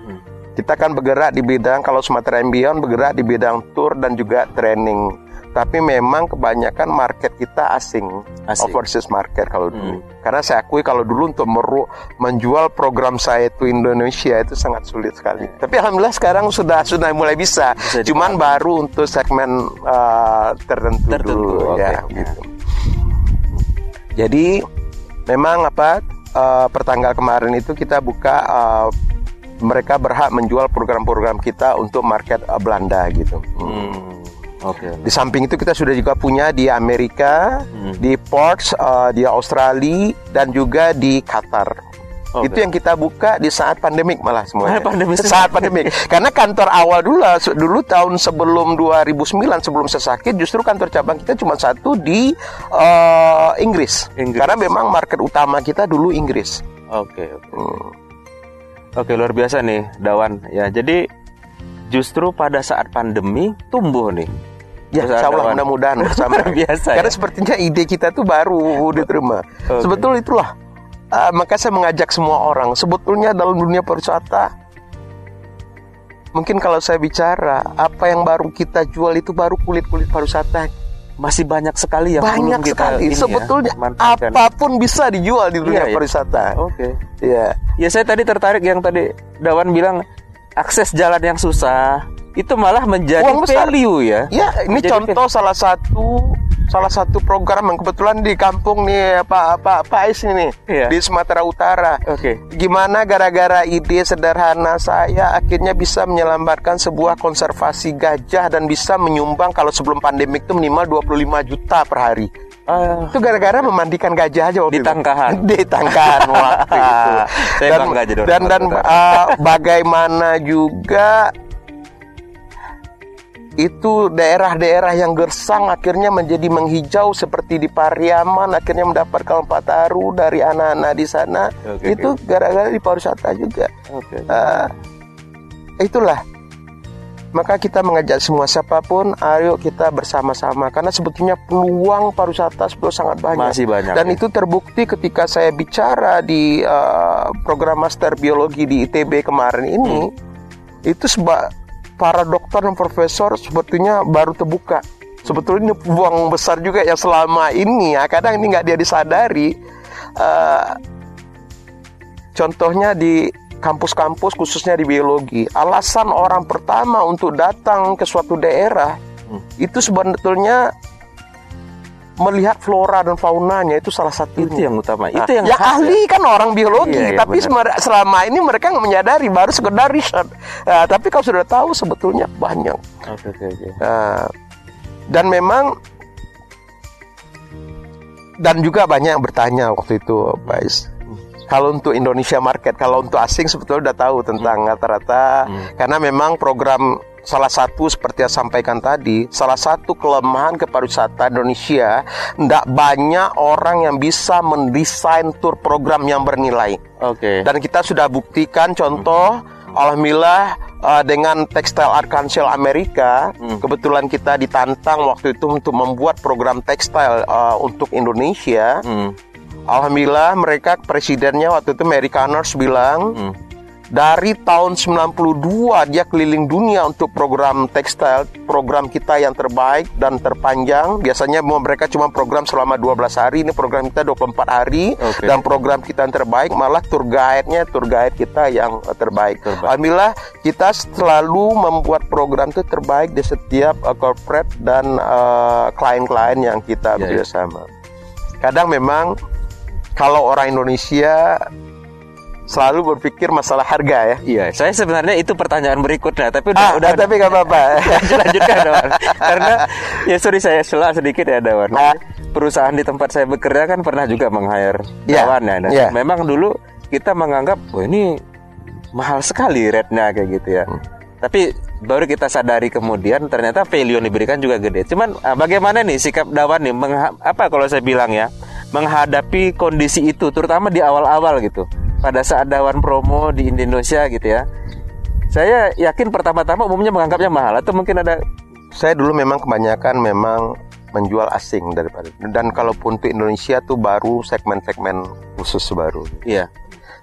Kita kan bergerak di bidang kalau Sumatera Beyond bergerak di bidang tour dan juga training. Tapi memang kebanyakan market kita asing, Asing. overseas market kalau dulu. Hmm. Karena saya akui kalau dulu untuk meru menjual program saya itu Indonesia itu sangat sulit sekali. Tapi alhamdulillah sekarang sudah sudah mulai bisa. Bisa Cuman baru untuk segmen uh, tertentu, Tertentu, dulu oke. ya gitu. Jadi memang apa uh, pertanggal kemarin itu kita buka uh, mereka berhak menjual program-program kita untuk market uh, Belanda gitu. Hmm. Oke. Di samping itu kita sudah juga punya di Amerika, Hmm. di Ports, uh, di Australia dan juga di Qatar. Oke. Itu yang kita buka di saat pandemik malah semuanya. Pandemik saat pandemik. Karena kantor awal dulu se- dulu tahun sebelum 2009 sebelum saya sakit justru kantor cabang kita cuma satu di uh, Inggris. Inggris. Karena memang market utama kita dulu Inggris. Oke, oke. Hmm. Oke, luar biasa nih, Dawan. Ya, jadi justru pada saat pandemi tumbuh nih. Ya, insya Allah mudah-mudahan bersama. Luar biasa Karena ya. sepertinya ide kita tuh baru diterima. Oke. Sebetul itulah. Ah, maka saya mengajak semua orang. Sebetulnya dalam dunia pariwisata, mungkin kalau saya bicara apa yang baru kita jual itu baru kulit-kulit pariwisata. Masih banyak sekali yang Banyak belum kita sekali. ini ya, Sebetulnya manfaatkan. apa pun bisa dijual di dunia Iya, iya. pariwisata. Oke. Ya. Ya saya tadi tertarik yang tadi Dawan bilang akses jalan yang susah itu malah menjadi Uang besar. value ya. Ya, ini Menjadi contoh salah satu salah satu program yang kebetulan di kampung nih Pak Pak Pak Ais ini Iya. di Sumatera Utara. Oke. Gimana gara-gara ide sederhana saya akhirnya bisa menyelamatkan sebuah konservasi gajah dan bisa menyumbang kalau sebelum pandemik itu minimal 25 juta per hari. Ah, Itu gara-gara memandikan gajah aja waktu Di. Tangkahan. Di Tangkahan waktu itu. Saya dan, dan dan uh, bagaimana juga itu daerah-daerah yang gersang akhirnya menjadi menghijau seperti di Pariaman akhirnya mendapatkan pataru dari anak-anak di sana. Oke, itu gara-gara di pariwisata juga. Oke. Eh, itulah. Maka kita mengajak semua siapa pun ayo kita bersama-sama. Karena sebetulnya peluang pariwisata sebetulnya sangat banyak. Masih banyak, dan ya. itu terbukti ketika saya bicara di eh, program master biologi di ITB kemarin ini. Hmm. itu seba para dokter dan profesor sebetulnya baru terbuka sebetulnya ini peluang besar juga yang selama ini ya kadang ini nggak dia disadari Eh, contohnya di kampus-kampus khususnya di biologi alasan orang pertama untuk datang ke suatu daerah Hmm. itu sebetulnya melihat flora dan faunanya itu salah satu Itu yang utama. Itu Nah, yang ya ahli kan orang biologi, Iya, iya, tapi benar. semer- selama ini mereka nggak menyadari baru sekedar riset. Nah, tapi kalau sudah tahu sebetulnya banyak. Oke, oke, oke. Nah, dan memang dan juga banyak yang bertanya waktu itu, Is. Kalau untuk Indonesia market, kalau untuk asing sebetulnya udah tahu tentang rata-rata karena memang program salah satu seperti yang sampaikan tadi, salah satu kelemahan kepariwisata Indonesia, tidak banyak orang yang bisa mendesain tour program yang bernilai. Oke. Dan kita sudah buktikan contoh Alhamdulillah uh, dengan Textile Art Council Amerika Hmm. kebetulan kita ditantang waktu itu untuk membuat program tekstil uh, untuk Indonesia. Hmm. Alhamdulillah mereka presidennya waktu itu Mary Connors bilang Hmm. Dari tahun 92 dia keliling dunia untuk program tekstil, program kita yang terbaik dan terpanjang. Biasanya mereka cuma program selama 12 hari, ini program kita 24 hari Oke. dan program kita yang terbaik malah tour guide-nya tour guide kita yang eh, terbaik. Terbaik. Alhamdulillah kita selalu membuat program itu terbaik di setiap eh, corporate dan eh, klien-klien yang kita Ya, ya. bekerjasama. Kadang memang kalau orang Indonesia selalu berpikir masalah harga ya. Iya, saya sebenarnya itu pertanyaan berikutnya, tapi udah Ah, udah tapi nggak apa-apa. lanjutkan Dawan. Karena ya sorry saya sela sedikit ya Dawan. Ah. Perusahaan di tempat saya bekerja kan pernah juga meng-hire Iya, Dawan ya. Dan iya. Memang dulu kita menganggap, oh ini mahal sekali rate-nya kayak gitu ya. Hmm. Tapi baru kita sadari kemudian ternyata value yang diberikan juga gede. Cuman ah, bagaimana nih sikap Dawan nih mengha- apa kalau saya bilang ya menghadapi kondisi itu terutama di awal-awal gitu. Pada saat Dawan promo di Indonesia gitu ya. Saya yakin pertama-tama umumnya menganggapnya mahal atau mungkin ada Saya dulu memang kebanyakan memang menjual asing daripada dan kalaupun untuk Indonesia tuh baru segmen-segmen khusus baru. iya.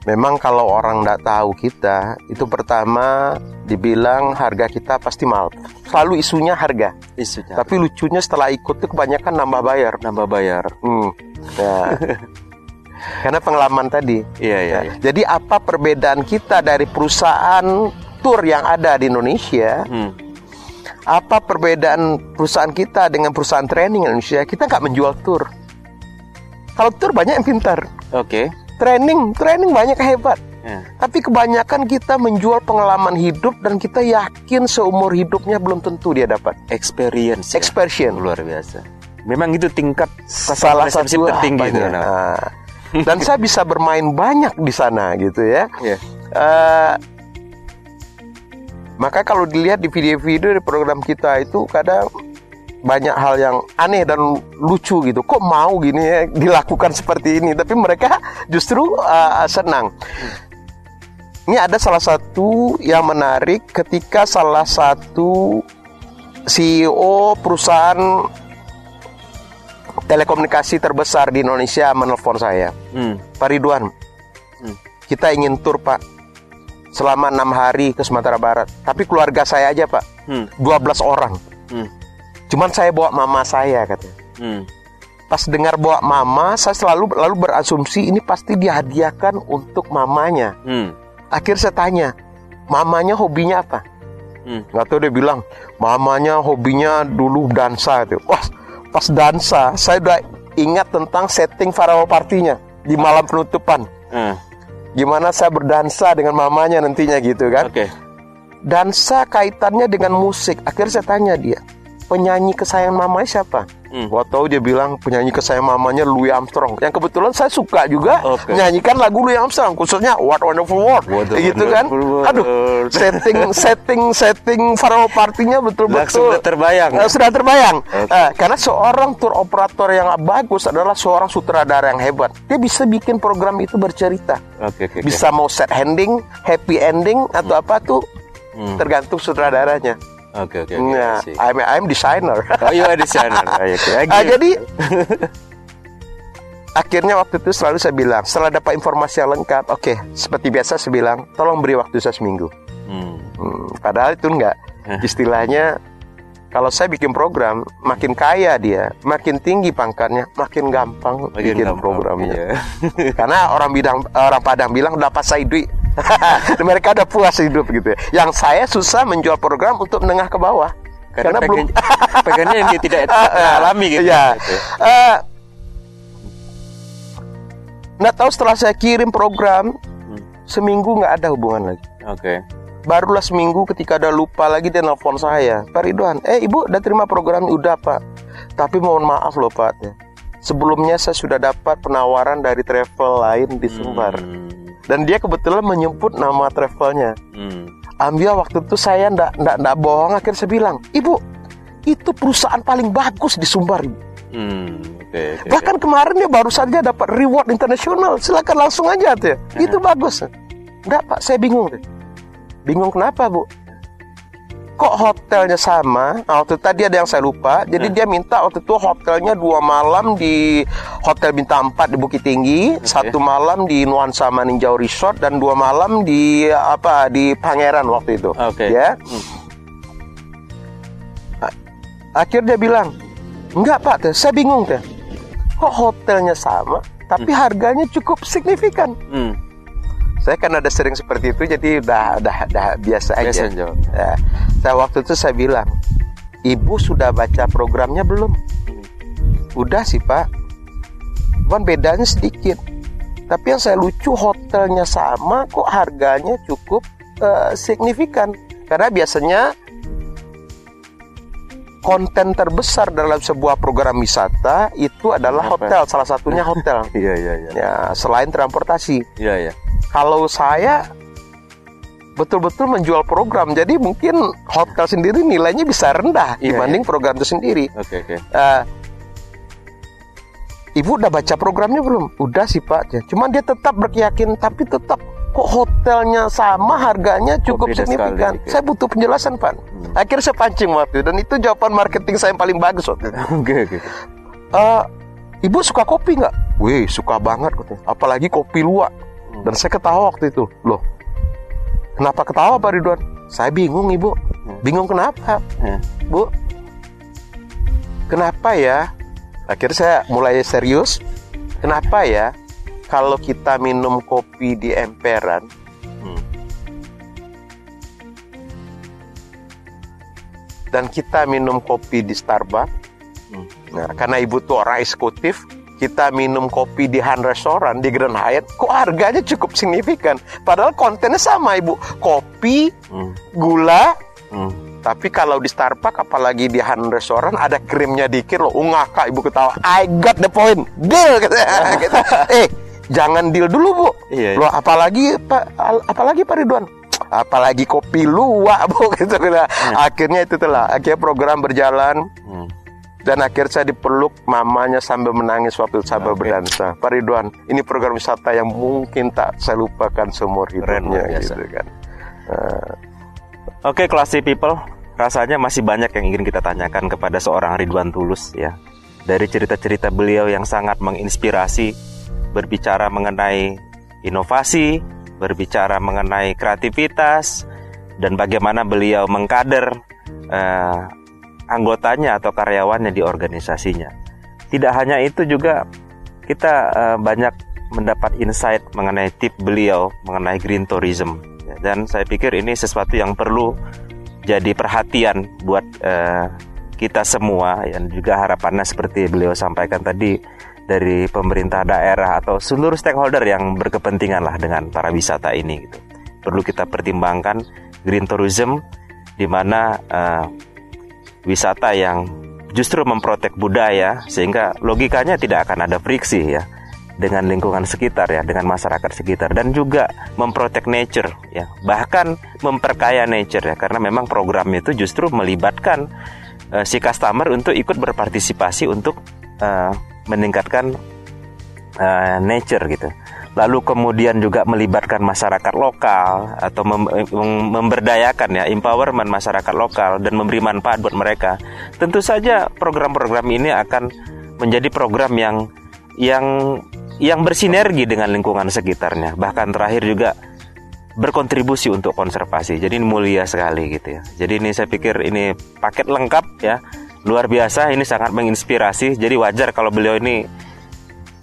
Memang kalau orang tidak tahu kita, itu pertama dibilang harga kita pasti mahal. Selalu isunya harga. Isunya. Tapi lucunya setelah ikut tuh kebanyakan nambah bayar. nambah bayar. Hmm. Ya. Karena pengalaman tadi. Iya iya. Ya. iya. Jadi apa perbedaan kita dari perusahaan tour yang ada di Indonesia? Hmm. Apa perbedaan perusahaan kita dengan perusahaan training Indonesia? Kita nggak menjual tour. Kalau tour banyak yang pintar. Oke. Training, training banyak yang hebat. Ya. Tapi kebanyakan kita menjual pengalaman hidup dan kita yakin seumur hidupnya belum tentu dia dapat. Experience. ya. Experience. luar biasa. Memang itu tingkat Salah satu tertinggi itu. Nah. Dan saya bisa bermain banyak di sana gitu ya. Iya. Eh, maka kalau dilihat di video-video di program kita itu kadang banyak hal yang aneh dan lucu gitu. Kok mau gini ya dilakukan seperti ini? Tapi mereka justru eh, senang. Ini ada salah satu yang menarik ketika salah satu CEO perusahaan telekomunikasi terbesar di Indonesia menelpon saya. Hmm. Pak Ridwan, kita ingin tur Pak selama enam hari ke Sumatera Barat. Tapi keluarga saya aja Pak, Hmm. 12 orang. Hmm. Cuman saya bawa mama saya katanya. Hmm. Pas dengar bawa mama, saya selalu lalu berasumsi ini pasti dihadiahkan untuk mamanya. Hmm. Akhir saya tanya, mamanya hobinya apa? Hmm. Nggak tahu dia bilang, mamanya hobinya dulu dansa itu. Wah, pas dansa, saya udah ingat tentang setting Farewell Partinya di malam penutupan. Hmm. Gimana saya berdansa dengan mamanya nantinya gitu kan. Oke. Dansa kaitannya dengan musik. Akhirnya saya tanya dia, penyanyi kesayangan mamanya siapa? Hmm. Tahu dia bilang penyanyi kesayangan mamanya Louis Armstrong. Yang kebetulan saya suka juga Oke. menyanyikan lagu Louis Armstrong, khususnya What Wonderful World. What gitu kan. World. Aduh, setting setting setting farewell partinya betul-betul udah terbayang. Eh, sudah terbayang. Oke. Eh, karena seorang tour operator yang bagus adalah seorang sutradara yang hebat. Dia bisa bikin program itu bercerita. Oke. oke. Bisa mau set ending, happy ending atau apa tuh Hmm. tergantung sutradaranya. Oke, oke, oke. Nah, I see. I'm I'm designer. Oh, you are designer. I Ah, jadi akhirnya waktu itu selalu saya bilang setelah dapat informasi yang lengkap, oke seperti biasa saya bilang tolong beri waktu saya seminggu. Hmm. Hmm, padahal itu enggak. Istilahnya kalau saya bikin program, makin kaya dia, makin tinggi pangkatnya, makin gampang Makin bikin gampang, programnya. iya. Karena orang bidang orang Padang bilang udah pas saya duit. Mereka udah puas hidup gitu. ya. Yang saya susah menjual program untuk menengah ke bawah. Karena, pengen, pengennya yang dia tidak alami gitu. Eh, nggak tahu setelah saya kirim program Hmm. seminggu nggak ada hubungan lagi. Oke. Barulah seminggu ketika ada lupa lagi dia nelfon saya, Pak Ridwan, eh ibu udah terima program udah pak, tapi mohon maaf loh pak, sebelumnya saya sudah dapat penawaran dari travel lain di Sumbar, Hmm. Dan dia kebetulan menyebut nama travelnya. Hmm. Ambil waktu itu saya ndak ndak ndak bohong, akhirnya saya bilang, ibu itu perusahaan paling bagus di Sumbar. Ibu. Hmm. Oke, oke, Bahkan kemarin dia baru saja dapat reward internasional. Silakan langsung aja tuh. Itu bagus. Enggak pak, saya bingung. deh. Bingung kenapa bu? Kok hotelnya sama? Nah, waktu tadi ada yang saya lupa. Jadi dia minta waktu itu hotelnya dua malam di Hotel Bintang 4 di Bukit Tinggi, satu malam di Nuansa Maninjau Resort dan dua malam di apa di Pangeran waktu itu. Oke. Ya. A- Akhirnya dia bilang, enggak pak, teh, saya bingung teh. Kok hotelnya sama, tapi harganya cukup signifikan. Hmm. Saya kan ada sering seperti itu, jadi udah udah, udah biasa aja. Biasa. Ya. Saya waktu itu saya bilang, ibu sudah baca programnya belum? Udah sih pak. Cuman bedanya sedikit. Tapi yang saya lucu hotelnya sama, kok harganya cukup eh, signifikan. Karena biasanya konten terbesar dalam sebuah program wisata itu adalah hotel, salah satunya hotel. Iya, iya, iya. ya, selain transportasi. Iya, iya. Kalau saya betul-betul menjual program. Jadi mungkin hotel sendiri nilainya bisa rendah Iya, dibanding program itu sendiri. Oke oke. Eh, Ibu udah baca programnya belum? Udah sih Pak. Ya, Cuman dia tetap berkeyakin, tapi tetap kok hotelnya sama harganya cukup beda signifikan. sekali. Saya butuh penjelasan Pak. Akhirnya saya pancing waktu dan itu jawaban marketing saya yang paling bagus waktu itu. Oke oke. Eh, ibu suka kopi nggak? Wih suka banget katanya. Apalagi kopi luwak. Dan saya ketawa waktu itu. Loh, kenapa ketawa Pak Ridwan? Saya bingung ibu. Bingung kenapa? Ya. Bu, kenapa ya? Akhirnya saya mulai serius. Kenapa ya? Kalau kita minum kopi di emperan, Hmm. dan kita minum kopi di Starbucks, Hmm. Nah, karena ibu tuh orang eksekutif, kita minum kopi di Han Restoran di Grand Hyatt, kok harganya cukup signifikan. Padahal kontennya sama ibu, kopi, Hmm. gula, Hmm. tapi kalau di Starbucks, apalagi di Han Restoran ada krimnya dikit loh. Unga kak ibu ketawa, I got the point, deal gitu. Gitu. Eh, jangan deal dulu bu. Iya, iya. Loh, apalagi pak, al- apalagi Pak Ridwan. Apalagi kopi luwak bu gitu. Akhirnya itu telah, akhirnya program berjalan. Dan akhirnya saya dipeluk mamanya sambil menangis waktu sambil Oke. berdansa. Pak Ridwan, ini program wisata yang mungkin tak saya lupakan seumur hidupnya gitu kan. Eh, Oke, classy people, rasanya masih banyak yang ingin kita tanyakan kepada seorang Ridwan Tulus ya. Dari cerita-cerita beliau yang sangat menginspirasi, berbicara mengenai inovasi, berbicara mengenai kreativitas, dan bagaimana beliau mengkader eh, anggotanya atau karyawannya di organisasinya. Tidak hanya itu juga kita eh, banyak mendapat insight mengenai tip beliau mengenai green tourism dan saya pikir ini sesuatu yang perlu jadi perhatian buat eh, kita semua dan juga harapannya seperti beliau sampaikan tadi dari pemerintah daerah atau seluruh stakeholder yang berkepentingan lah dengan para wisata ini gitu. Perlu kita pertimbangkan green tourism di mana eh, wisata yang justru memprotek budaya sehingga logikanya tidak akan ada friksi ya dengan lingkungan sekitar ya dengan masyarakat sekitar dan juga memprotek nature ya bahkan memperkaya nature ya karena memang programnya itu justru melibatkan eh, si customer untuk ikut berpartisipasi untuk eh, meningkatkan eh, nature gitu lalu kemudian juga melibatkan masyarakat lokal atau mem- mem- memberdayakan ya empowerment masyarakat lokal dan memberi manfaat buat mereka. Tentu saja program-program ini akan menjadi program yang yang yang bersinergi dengan lingkungan sekitarnya. Bahkan terakhir juga berkontribusi untuk konservasi. Jadi ini mulia sekali gitu ya. Jadi ini saya pikir ini paket lengkap ya. Luar biasa ini sangat menginspirasi. Jadi wajar kalau beliau ini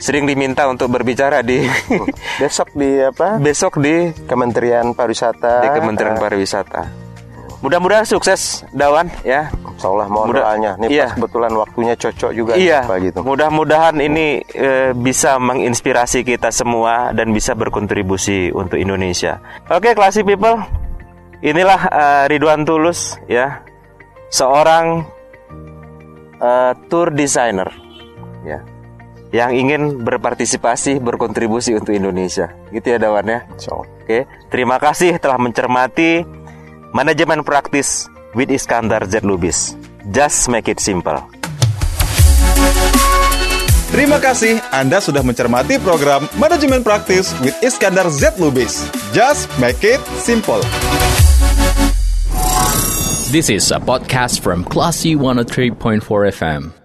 sering diminta untuk berbicara di besok di apa? besok di Kementerian Pariwisata. di Kementerian Eh, Pariwisata. Mudah-mudahan sukses Dawan ya. Insya Allah mohon Mudah- doanya. Ini iya. pas kebetulan waktunya cocok juga Iya. Gitu. Mudah-mudahan ini eh, bisa menginspirasi kita semua dan bisa berkontribusi untuk Indonesia. Oke, classy people. Inilah eh, Ridwan Tulus ya. Seorang eh, tour designer ya. Yang ingin berpartisipasi, berkontribusi untuk Indonesia. Gitu ya Dawan ya. Oke, terima kasih telah mencermati manajemen praktis with Iskandar Z Lubis. Just make it simple. Terima kasih Anda sudah mencermati program Manajemen Praktis with Iskandar Z Lubis. Just make it simple. This is a podcast from Classy 103.4 FM.